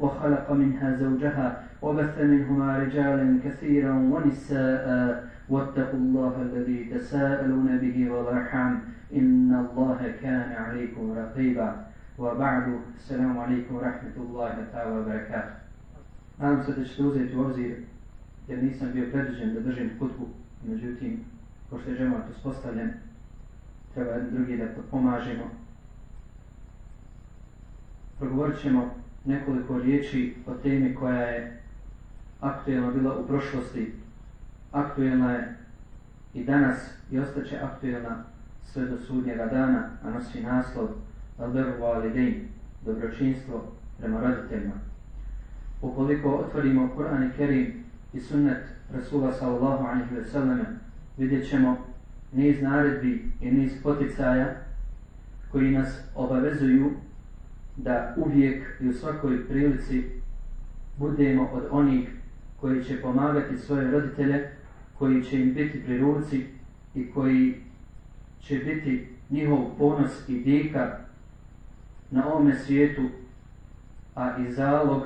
وخلق منها زوجها وبث منهما رجالا كثيرا ونساء واتقوا الله الذي تساءلون به والارحام ان الله كان عليكم رقيبا وبعد السلام عليكم ورحمه الله تعالى وبركاته Nadam se da ćete uzeti u obzir, jer nisam bio predviđen da držim kutbu, međutim, pošto je džemat uspostavljen, treba drugi da pomažemo. Progovorit ćemo nekoliko riječi o temi koja je aktuelna bila u prošlosti, aktuelna je i danas i ostaće aktuelna sve do sudnjega dana, a nosi naslov Al-Berhu Al-Idein, dobročinstvo prema roditeljima. Ukoliko otvorimo Kur'an i Kerim i sunnet Rasula sallallahu alaihi ve selleme, vidjet ćemo niz naredbi i niz poticaja koji nas obavezuju da uvijek i u svakoj prilici budemo od onih koji će pomagati svoje roditelje, koji će im biti pri ruci i koji će biti njihov ponos i dika na ovome svijetu, a i zalog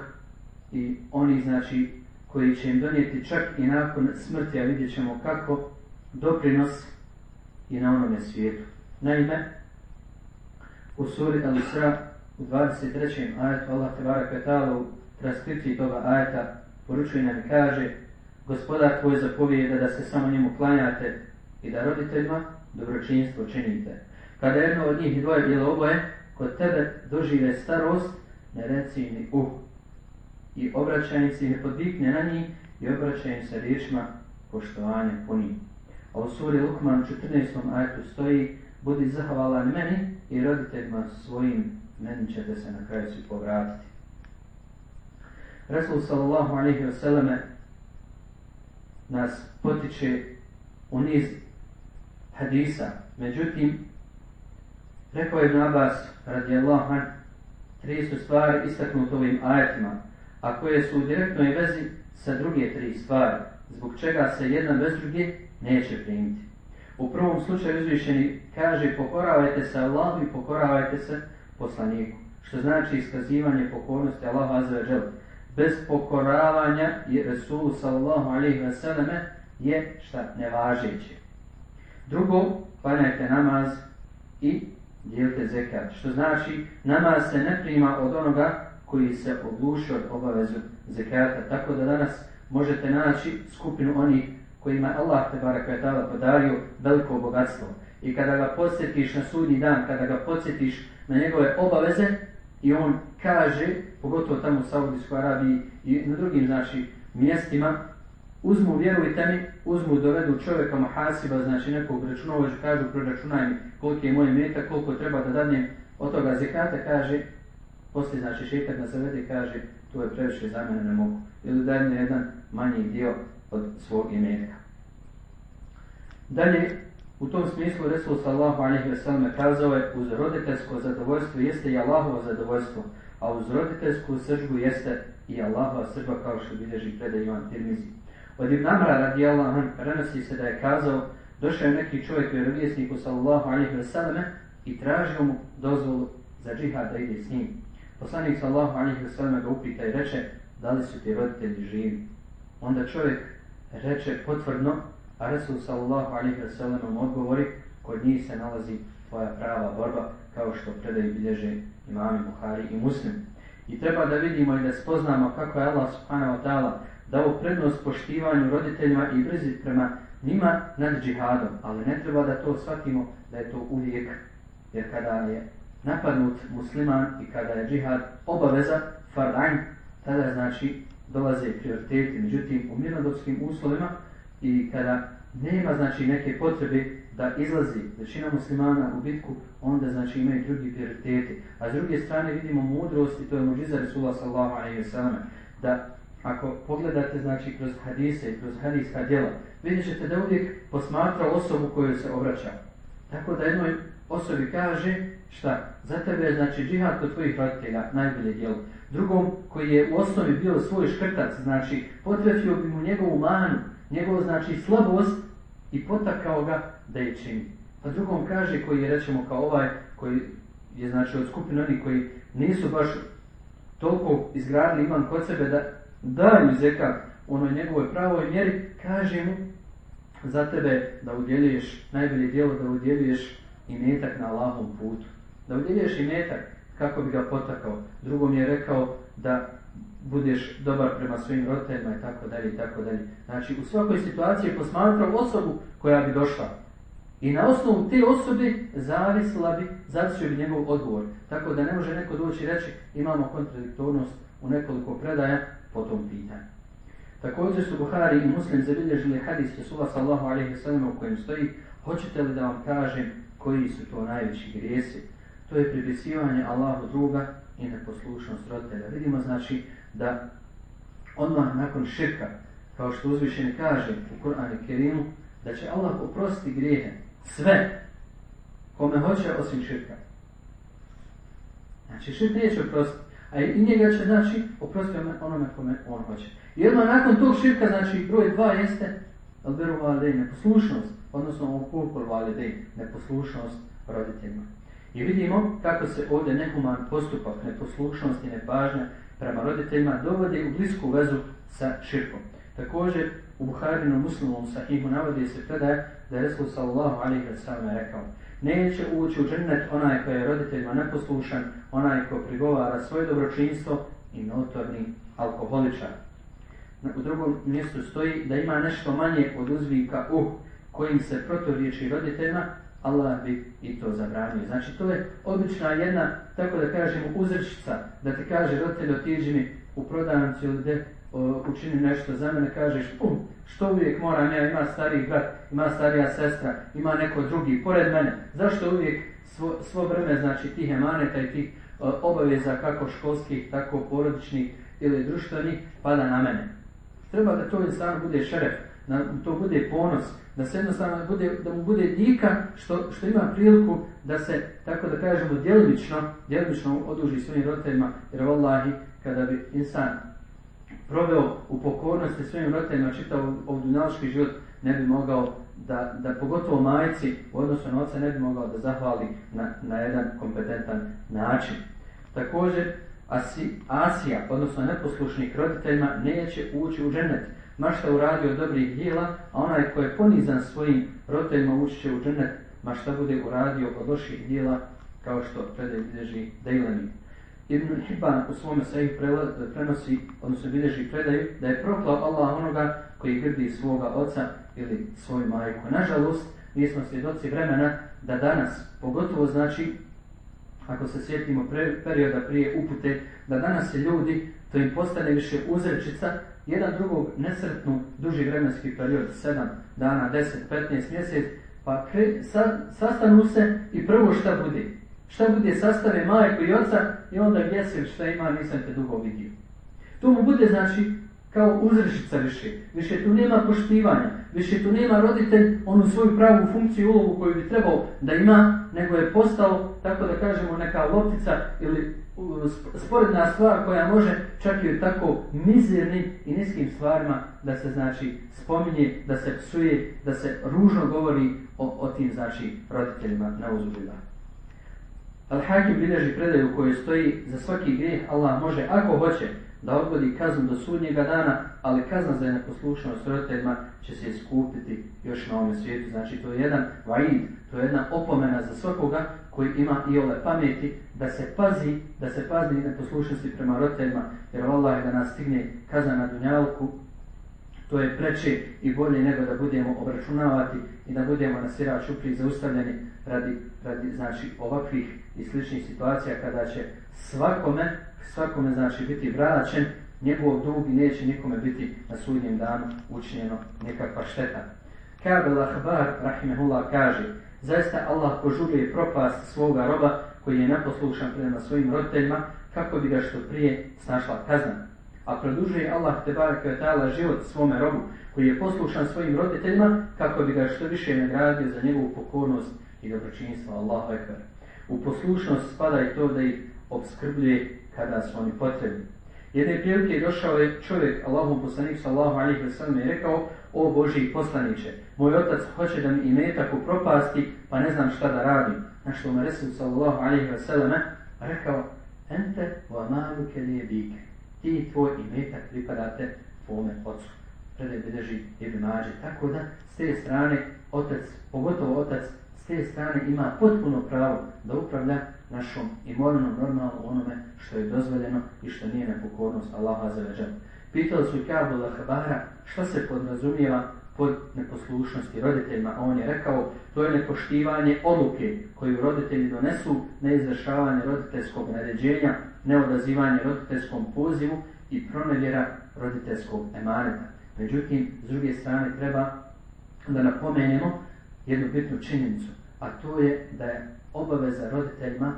i oni znači koji će im donijeti čak i nakon smrti, a vidjet ćemo kako, doprinos i na onome svijetu. Naime, u suri Al-Isra u 23. ajetu Allah Tebara Kvetalu raskriti toga ajeta poručuje nam i kaže gospodar tvoj zapovijeda da se samo njemu klanjate i da roditeljima dobročinstvo činite. Kada jedno od njih dvoje bilo oboje, kod tebe dožive starost, ne reci ni uh. I obraćaj se ne podvikne na njih i obraćaj se riječima poštovanja po njih. A u suri Lukman u 14. ajetu stoji Budi zahvalan meni i roditeljima svojim meni ćete se na kraju svi povratiti. Resul sallallahu alaihi vseleme nas potiče u niz hadisa. Međutim, rekao je Nabas radijallahu anhu, tri su stvari istaknuti ovim ajetima, a koje su u direktnoj vezi sa druge tri stvari, zbog čega se jedna bez druge neće primiti. U prvom slučaju uzvišeni kaže pokoravajte se Allahu i pokoravajte se poslaniku. Što znači iskazivanje pokornosti Allah azve džel. Bez pokoravanja i Resulu sallallahu alaihi ve selleme je šta nevažeće. Drugo, panajte namaz i dijelite zekat. Što znači namaz se ne prima od onoga koji se oglušio od obavezu zekata. Tako da danas možete naći skupinu onih kojima je Allah te barak podario veliko bogatstvo. I kada ga posjetiš na sudnji dan, kada ga podsjetiš na njegove obaveze i on kaže, pogotovo tamo u Saudijskoj Arabiji i na drugim znači, mjestima, uzmu, vjerujte mi, uzmu, dovedu čovjeka muhasiba, znači nekog računovođu, kažu, preračunaj mi koliko je moje meta, koliko treba da danjem od toga zekata, kaže, poslije znači šeitak na savjeti, kaže, to je previše za mene, ne mogu, ili danje jedan manji dio od svog imetka. Dalje, U tom smislu Resul sallahu alaihi ve sallam kazao je uz roditeljsko zadovoljstvo jeste i Allahovo zadovoljstvo, a uz roditeljsku sržbu jeste i Allahova srba kao što bilježi predaj Ivan Tirmizi. Od Ibn Amra radi Allah prenosi se da je kazao došao je neki čovjek vjerovijesniku sallahu alaihi ve sallam i tražio mu dozvolu za džihad da ide s njim. Poslanik sallahu alaihi ve sallam ga upita i reče da li su ti roditelji živi. Onda čovjek reče potvrdno A Resul sallallahu alaihi wa sallam odgovori, kod njih se nalazi tvoja prava borba, kao što predaju bilježe imami Buhari i muslim. I treba da vidimo i da spoznamo kako je Allah subhanahu wa ta'ala dao prednost poštivanju roditeljima i brzi prema njima nad džihadom, ali ne treba da to shvatimo da je to uvijek, jer kada je napadnut musliman i kada je džihad obaveza, fardajn, tada znači dolaze prioriteti. Međutim, u mirnodopskim uslovima i kada nema znači neke potrebe da izlazi većina muslimana u bitku, onda znači imaju drugi prioritete. A s druge strane vidimo mudrost i to je muđiza Resula sallahu alaihi wa sallam, da ako pogledate znači kroz hadise i kroz hadijska djela, vidjet ćete da uvijek posmatra osobu koju se obraća. Tako da jednoj osobi kaže šta, za tebe je znači džihad kod tvojih roditelja najbolje djelo. Drugom koji je u osnovi bio svoj škrtac, znači potrefio bi mu njegovu manu, njegovu znači slabost i potakao ga da je čini. Pa drugom kaže koji je rečemo kao ovaj koji je znači od skupine onih koji nisu baš toliko izgradili Ivan kod sebe da daju zeka onoj njegovoj pravoj mjeri, kaže mu za tebe da udjeljuješ najbolje dijelo, da udjeljuješ i metak na Allahom putu. Da udjeljuješ i metak kako bi ga potakao. Drugom je rekao da budeš dobar prema svojim roditeljima i tako dalje i tako dalje. Znači u svakoj situaciji je posmatrao osobu koja bi došla. I na osnovu te osobe zavisila bi, zavisio bi njegov odgovor. Tako da ne može neko doći reći imamo kontradiktornost u nekoliko predaja po tom pitanju. Također su Buhari i Muslim zabilježili hadis Jesuva sallahu alaihi wa sallam u kojem stoji Hoćete li da vam kažem koji su to najveći grijesi? To je pripisivanje Allahu druga i neposlušnost roditelja. Vidimo znači da odmah nakon širka, kao što uzvišen kaže u Kur'anu Kerimu, da će Allah oprostiti grijehe sve kome hoće osim širka. Znači širk neće oprostiti, a i njega će znači oprostiti onome kome on hoće. I odmah nakon tog širka, znači broj dva jeste odberu valide i neposlušnost, odnosno ovog kulpor valide i neposlušnost roditeljima. I vidimo kako se ovdje nehuman postupak, neposlušnost i nepažnja prema roditeljima dovode u blisku vezu sa širkom. Također, u Buharinu muslimom sahihu navodi se predaj da je Resul sallallahu alaihi wa sallam rekao Neće ući u džennet onaj koji je roditeljima neposlušan, onaj ko prigovara svoje dobročinstvo i notorni alkoholičar. U drugom mjestu stoji da ima nešto manje od uzvika uh, kojim se protoriječi roditeljima, Allah bi i to zabranio. Znači, to je obična jedna, tako da kažemo, uzrčica, da ti kaže roditelj, otiđi mi u prodavnicu ili gdje učini nešto za mene, kažeš, um, što uvijek moram, ja ima stari brat, ima starija sestra, ima neko drugi, pored mene, zašto uvijek svo, svo vreme, znači, tih emaneta i tih o, obaveza, kako školskih, tako porodičnih ili društvenih, pada na mene. Treba da to insan bude šeref, da to bude ponos, da se jednostavno bude, da mu bude dika što, što ima priliku da se, tako da kažemo, djelimično, djelimično oduži svojim roditeljima, jer vallahi, kada bi insan proveo u pokornosti svojim roditeljima čitav ovdunjalički ovaj život, ne bi mogao da, da pogotovo majci u odnosu na oca ne bi mogao da zahvali na, na jedan kompetentan način. Također, Asi, Asija, odnosno neposlušnik roditeljima, neće ući u ženet mašta uradio dobrih dijela, a onaj ko je ponizan svojim roditeljima ušće u džennet, mašta bude uradio od loših dijela, kao što predaj bilježi Dejlemi. Ibn Hibban u svome sajih prenosi, odnosno bilježi predaj, da je proklao Allah onoga koji grdi svoga oca ili svoju majku. Nažalost, mi smo svjedoci vremena da danas, pogotovo znači, ako se sjetimo pre, perioda prije upute, da danas se ljudi, to im postane više uzrečica, jedan drugog nesretnu duži vremenski period, 7 dana, 10, 15 mjesec, pa kre, sa, sastanu se i prvo šta bude? Šta bude sastave majko i oca i onda gdje se šta ima, nisam te dugo vidio. To mu bude, znači, kao uzrešica više. Više tu nema poštivanja, više tu nema roditelj onu svoju pravu funkciju i ulogu koju bi trebao da ima, nego je postao, tako da kažemo, neka loptica ili sporedna stvar koja može čak i tako mizirnim i niskim stvarima da se znači spominje, da se psuje, da se ružno govori o, o tim znači roditeljima na uzubila. Al-Hakim bilježi predaju koju stoji za svaki grijeh Allah može, ako hoće, da odgodi kaznu do sudnjega dana, ali kazna za neposlušanost roditeljima će se iskupiti još na ovome svijetu. Znači, to je jedan vaid, to je jedna opomena za svakoga koji ima i ove pameti da se pazi, da se pazi neposlušnosti prema roditeljima, jer Allah je da nas stigne kazna na dunjalku, to je preče i bolje nego da budemo obračunavati i da budemo na sirač upri zaustavljeni radi, radi znači, ovakvih i sličnih situacija kada će svakome, svakome znači biti vraćen njegov dug i neće nikome biti na sudnjem danu učinjeno nekakva šteta. Kabel Ahbar, rahimehullah, kaže Zaista Allah požuruje propast svoga roba koji je neposlušan prema svojim roditeljima kako bi ga što prije snašla kazna. A produžuje Allah te barak život svome robu koji je poslušan svojim roditeljima kako bi ga što više nagradio za njegovu pokornost i dobročinjstvo. Allahu ekber. U poslušnost spada i to da ih obskrblje kada su oni potrebni. Jedne prilike došao je čovjek, Allahom poslanik sallahu alihi wasallam, i rekao, o Boži poslaniće, moj otac hoće da mi ime tako propasti, pa ne znam šta da radim. Na što me Resul sallahu alihi wasallam rekao, ente wa malu ke nije bike, ti i tvoj ime tako pripadate tvome ocu. Predaj bedeži Ibn Mađe. Tako da, s te strane, otac, pogotovo otac, s te strane ima potpuno pravo da upravlja našom imovinom normalno onome što je dozvoljeno i što nije nepokornost Allaha za veđan. Pitali su Kabu Lahabara što se podrazumijeva pod neposlušnosti roditeljima. On je rekao, to je nepoštivanje odluke koju roditelji donesu, neizrašavanje roditeljskog naređenja, neodazivanje roditeljskom pozivu i pronevjera roditeljskog emaneta. Međutim, s druge strane treba da napomenemo jednu bitnu činjenicu, a to je da je obaveza roditeljima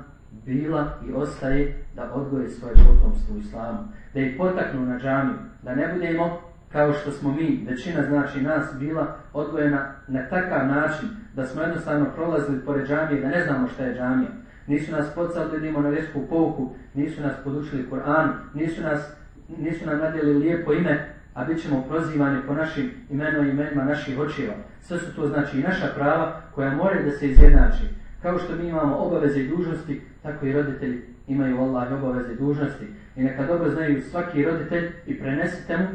bila i ostaje da odgoje svoje potomstvo u islamu, da ih potaknu na džamiju, da ne budemo kao što smo mi, većina znači nas, bila odgojena na takav način da smo jednostavno prolazili pored džamije da ne znamo šta je džamija. Nisu nas podsali da idemo na vjersku pouku, nisu nas podučili Kur'an, nisu, nas, nisu nam nadjeli lijepo ime, a bit ćemo prozivani po našim imenom i imenima naših očeva sve su to znači naša prava koja moraju da se izjednači. Kao što mi imamo obaveze i dužnosti, tako i roditelji imaju Allah obaveze i dužnosti. I neka dobro znaju svaki roditelj i prenesite mu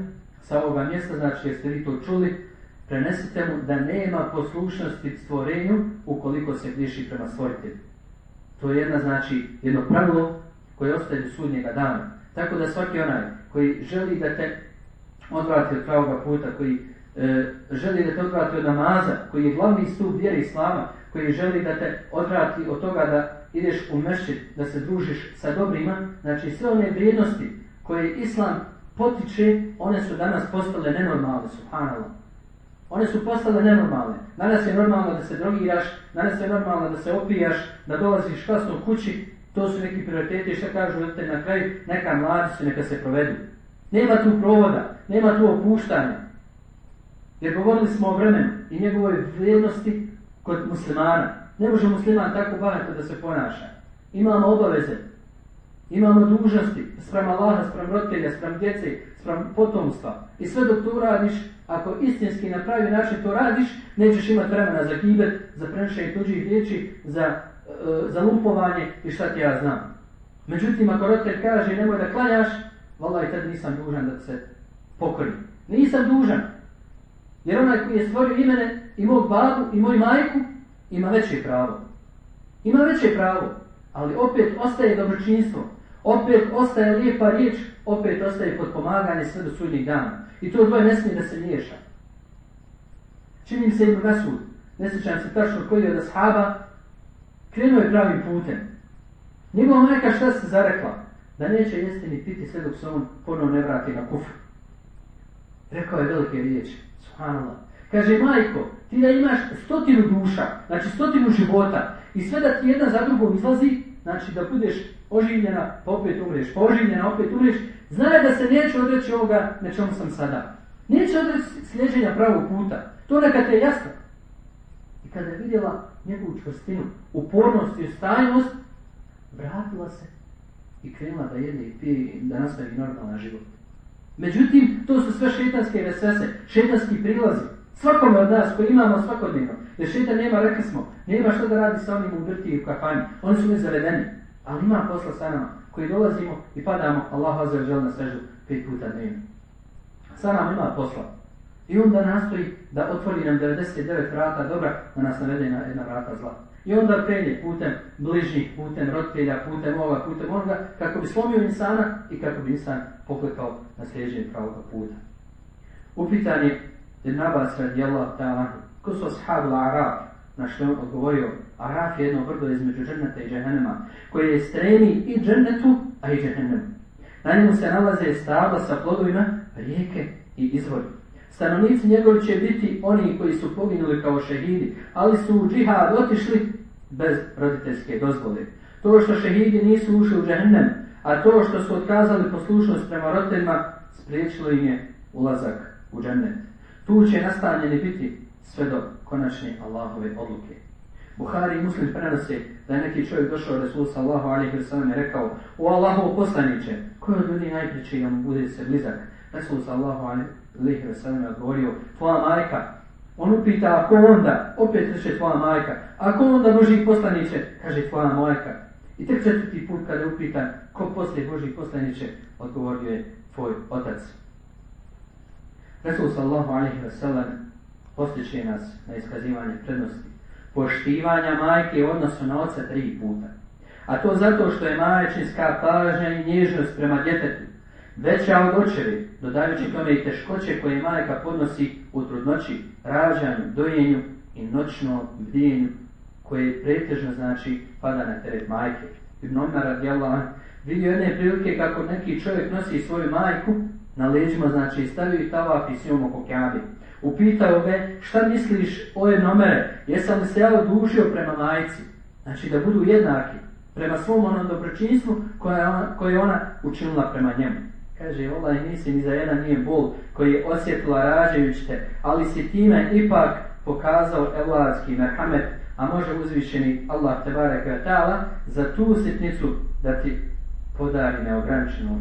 sa ovoga mjesta, znači jeste vi to čuli, prenesite mu da nema poslušnosti stvorenju ukoliko se bliši prema stvoritelju. To je jedna, znači, jedno pravilo koje ostaje sudnjega dana. Tako da svaki onaj koji želi da te odvrati od pravoga puta, koji E, želi da te odvrati od namaza, koji je glavni stup vjere islama, koji želi da te odvrati od toga da ideš u mešće, da se družiš sa dobrima, znači sve one vrijednosti koje islam potiče, one su danas postale nenormalne, subhanallah. One su postale nenormalne. Danas je normalno da se drogiraš, danas je normalno da se opijaš, da dolaziš kasno u kući, to su neki prioriteti, šta kažu te na kraju, neka mladi se neka se provedu. Nema tu provoda, nema tu opuštanja, Jer govorili smo o vremenu i njegove vrijednosti kod muslimana. Ne može musliman tako bahato da se ponaša. Imamo obaveze, imamo dužnosti sprem Allaha, sprem roditelja, sprem djece, sprem potomstva. I sve dok to radiš, ako istinski na pravi način to radiš, nećeš imati vremena za gibet, za prenošenje tuđih riječi, za, e, za lupovanje i šta ti ja znam. Međutim, ako roditelj kaže nemoj da klanjaš, vallaj, tad nisam dužan da se pokori. Nisam dužan, Jer onaj koji je stvorio i mene, i mog babu, i moju majku, ima veće pravo. Ima veće pravo, ali opet ostaje dobročinstvo. Opet ostaje lijepa riječ, opet ostaje podpomaganje sve do sudnjih dana. I to dvoje ne smije da se liješa. Čini mi se im Rasul, ne sjećam se tačno koji je od ashaba, krenuo je pravim putem. Njegova majka šta se zarekla? Da neće jesti ni piti sve dok se on ponovno ne vrati na kufr. Rekao je velike riječi, subhanallah. Kaže, majko, ti da imaš stotinu duša, znači stotinu života, i sve da ti jedna za drugom izlazi, znači da budeš oživljena, pa opet umreš, pa oživljena, opet umreš, znaje da se neće odreći ovoga na čemu sam sada. Neće odreći slježenja pravog puta. To neka te je jasno. I kada je vidjela njegovu čvrstinu, upornost i ustajnost, vratila se i krenula da jede i pije i da nastavi normalna života. Međutim, to su sve šetanske vesese, šetanski prilazi. Svakome od nas koji imamo svakodnevno, jer šetan nema, rekli smo, nema što da radi sa onim u vrti i u kafanji. Oni su mi zavedeni, ali ima posla sa nama koji dolazimo i padamo, Allah azzer žel na sežu, pet puta dnevno. Sa nama ima posla. I onda nastoji da otvori nam 99 vrata dobra, da nas navede na jedna vrata zlata. I onda penje putem bližnjih, putem roditelja, putem ova, putem onoga, kako bi slomio insana i kako bi insan poklikao na sljeđenje pravog puta. Upitan je je nabas radijela ta'ala, ko su ashab la'arab, na što je on odgovorio, Araf je jedno brdo između džennete i džehennema, koje je stremi i džennetu, a i džehennemu. Na njemu se nalaze stabla sa plodovima, rijeke i izvori. Stanovnici njegovi će biti oni koji su poginuli kao šehidi, ali su u džihad otišli bez roditeljske dozvole. To što šehidi nisu ušli u džahnem, a to što su otkazali poslušnost prema roditeljima, spriječilo im je ulazak u džahnem. Tu će nastavljeni biti sve do konačne Allahove odluke. Buhari i Muslim prenose da je neki čovjek došao Resul sallahu alaihi wa sallam i rekao O Allahov poslaniće, koji od ljudi najpriče i vam bude se blizak? Resul sallahu alaihi wa sallam je odgovorio Tvoja majka, On upita, ako onda, opet reče tvoja majka, ako onda Boži poslaniće, kaže tvoja majka. I tek četvrti put kada upita, ko poslije Boži poslaniće, odgovorio je tvoj otac. Resul sallahu alaihi wa sallam postiče nas na iskazivanje prednosti. Poštivanja majke odnosno na oca tri puta. A to zato što je majčinska pažnja i nježnost prema djetetu. Veća od očevi, dodajući tome i teškoće koje majka podnosi u trudnoći, rađanju, dojenju i noćnom bdijenju koje pretežno znači pada na teret majke. Ibn Omar radijallahu anhu vidio jedne prilike kako neki čovjek nosi svoju majku na leđima, znači stavio i tavak i svijom oko kjabi. Upitao me, šta misliš o Ibn Omer, jesam li se ja odlužio prema majci? Znači da budu jednaki prema svom onom dobročinstvu koje, ona, koje ona učinila prema njemu. Kaže, Allah nisi ni za jedan nije bol koji je osjetila rađajući te, ali si time ipak pokazao evladski merhamet, a može uzvišeni Allah te barek za tu sitnicu da ti podari neograničeno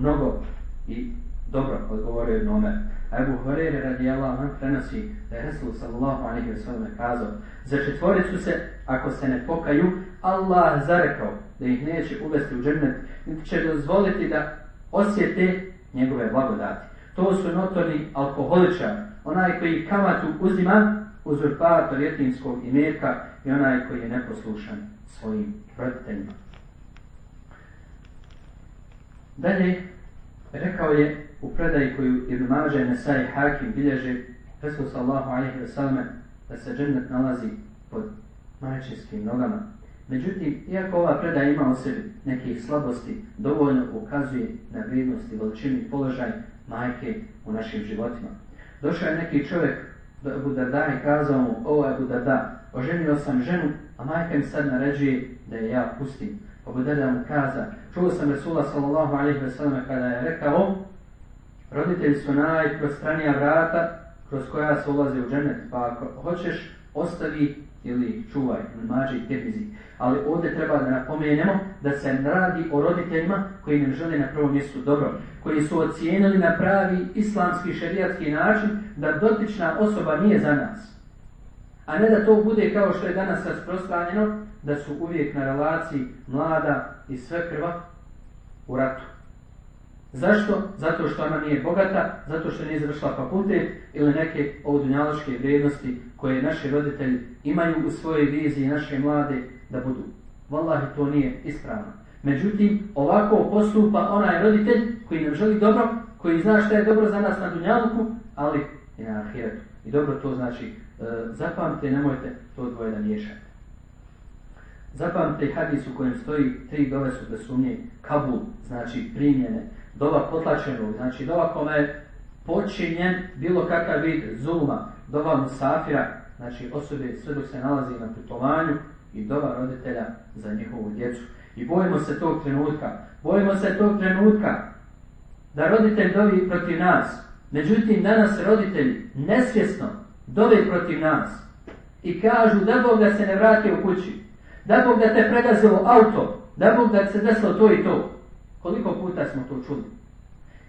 mnogo i dobro odgovorio je nome. Ebu Horeire radi Allah vam prenosi da je Resul sallallahu alaihi wa sallam kazao za četvoricu se, ako se ne pokaju, Allah zarekao da ih neće uvesti u džernet, niti će dozvoliti da osjete njegove blagodati. To su notorni alkoholičar, onaj koji kamatu uzima uzurpator jetinskog imerka i onaj koji je neposlušan svojim roditeljima. Dalje, rekao je u predaji koju Ibn Mađaj Nesaj Hakim bilježe Resul sallahu alaihi wa sallam da se džennet nalazi pod majčinskim nogama Međutim, iako ova predaja ima u sebi nekih slabosti, dovoljno ukazuje na vrednost i veličini položaj majke u našim životima. Došao je neki čovjek do Abu Darda i kazao mu, ovo je Abu Darda, oženio sam ženu, a majka mi sad naređuje da je ja pustim. Abu Darda mu kaza, čuo sam Resula sallallahu alaihi ve sallam kada je rekao, roditelji su najprostranija vrata kroz koja se ulazi u džennet, pa ako hoćeš, ostavi ili čuvaj, mađi, tebizi. Ali ovdje treba da napomenemo da se radi o roditeljima koji nam žele na prvom mjestu dobro, koji su ocijenili na pravi islamski šerijatski način da dotična osoba nije za nas. A ne da to bude kao što je danas rasprostranjeno, da su uvijek na relaciji mlada i sve krva u ratu. Zašto? Zato što ona nije bogata, zato što nije završila fakultet ili neke ovodunjaločke vrijednosti koje naši roditelji imaju u svojoj viziji naše mlade da budu. Wallahi, to nije ispravno. Međutim, ovako postupa onaj roditelj koji nam želi dobro, koji zna šta je dobro za nas na dunjaluku, ali i na ahiretu. I dobro to znači, e, zapamte, nemojte to dvoje da miješate. Zapamte hadis u kojem stoji tri dove su bez sumnje, kabul, znači primjene, dova potlačenog, znači dova kome je počinjen bilo kakav vid zuma, dova musafira, znači osobe sve dok se nalazi na putovanju i dova roditelja za njihovu djecu. I bojimo se tog trenutka, bojimo se tog trenutka da roditelj dovi protiv nas. Međutim, danas roditelji nesvjesno dovi protiv nas i kažu da Bog da se ne vrati u kući, da Bog da te pregazilo auto, da Bog da se desilo to i to. Koliko puta smo to čuli?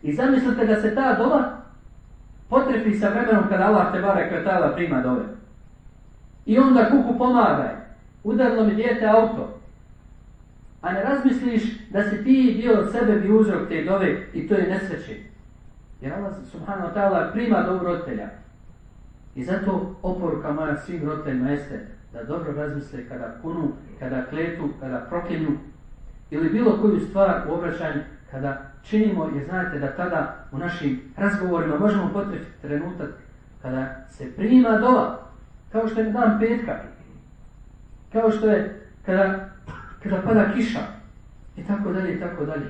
I zamislite da se ta dova potrefi sa vremenom kada Allah te bare kratala prima dove. I onda kuku pomagaj. Udarilo mi djete auto. A ne razmisliš da si ti bio od sebe bi uzrok te dove i to je nesreće. Jer Allah subhanahu wa ta'ala prima dobro roditelja. I zato oporuka moja svim roditeljima jeste da dobro razmisle kada kunu, kada kletu, kada proklinju ili bilo koju stvar u obraćanju kada činimo je znate da tada u našim razgovorima možemo potrebiti trenutak kada se prima dola kao što je dan petka kao što je kada, kada pada kiša i tako dalje i tako dalje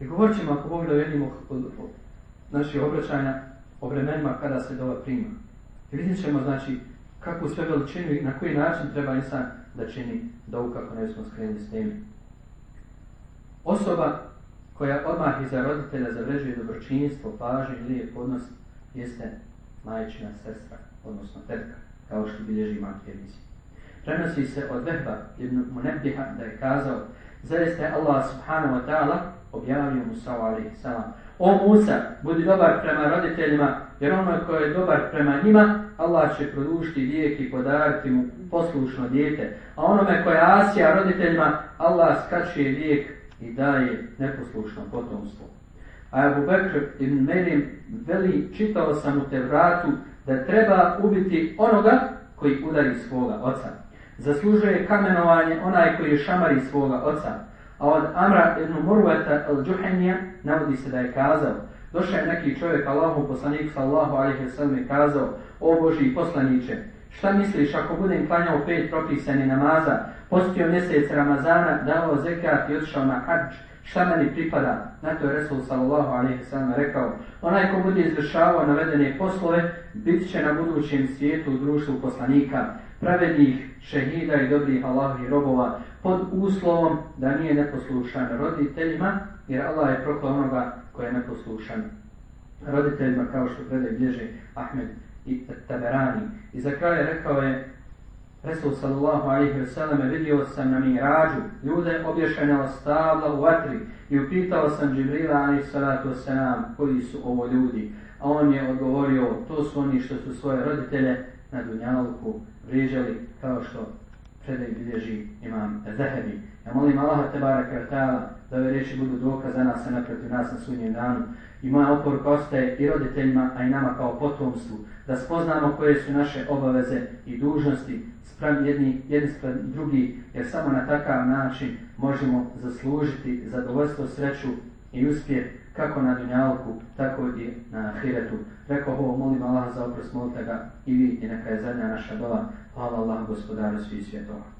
i govorit ćemo ako Bog da vidimo naše obraćanja o vremenima kada se dola prima i vidjet ćemo znači kakvu sve veličinu i na koji način treba insan da čini da ukako ne bismo skreni s njim. Osoba koja odmah iza roditelja zavređuje dobročinjstvo, pažnje ili je podnos, jeste majčina sestra, odnosno tetka, kao što bilježi makjevici. Prenosi se od vehba jednog munebdiha da je kazao Zaista je Allah subhanahu wa ta'ala objavio Musa alaihi salam. O Musa, budi dobar prema roditeljima, jer ono koje je dobar prema njima, Allah će produšti vijek i podariti mu poslušno djete, a onome koje asija roditeljima, Allah skače lijek i daje neposlušno potomstvo. A Abu Bekr ibn Merim veli, čitao sam u te vratu da treba ubiti onoga koji udari svoga oca. Zaslužuje kamenovanje onaj koji šamari svoga oca. A od Amra ibn Murveta al Džuhenija navodi se da je kazao Došao je neki čovjek Allahu poslaniku sallahu alaihi wa sallam i kazao O Boži poslaniće, Šta misliš ako budem klanjao pet propisani namaza, postio mjesec Ramazana, dao zekat i odšao na hađ, šta meni pripada? Na to je Resul sallallahu alaihi sallam rekao, onaj ko bude izvršavao navedene poslove, bit će na budućem svijetu u društvu poslanika, pravednih šehida i dobrih Allahovih robova, pod uslovom da nije neposlušan roditeljima, jer Allah je proklao onoga koji je neposlušan roditeljima, kao što predaj bježe Ahmed i Taberani. I za kraj rekao je Resul sallallahu alaihi wa sallam vidio sam na mirađu ljude obješene o stavla u vatri i upitao sam Džibrila alaihi salatu wasalam koji su ovo ljudi. A on je odgovorio to su oni što su svoje roditelje na Dunjaluku vriđali kao što predaj bilježi imam Zahedi. Ja molim Allaha tebara kartala da ove riječi budu dokaz za nas, a naproti nas na sudnjem danu. I moja oporka ostaje i roditeljima, a i nama kao potomstvu, da spoznamo koje su naše obaveze i dužnosti sprem jedni, jedni sprem drugi, jer samo na takav način možemo zaslužiti zadovoljstvo, sreću i uspjeh kako na dunjalku, tako i na ahiretu. Rekao ovo, molim Allah za oprost, molite ga i vi, i neka je zadnja naša dola. Hvala Allah, gospodaru svih svjetova.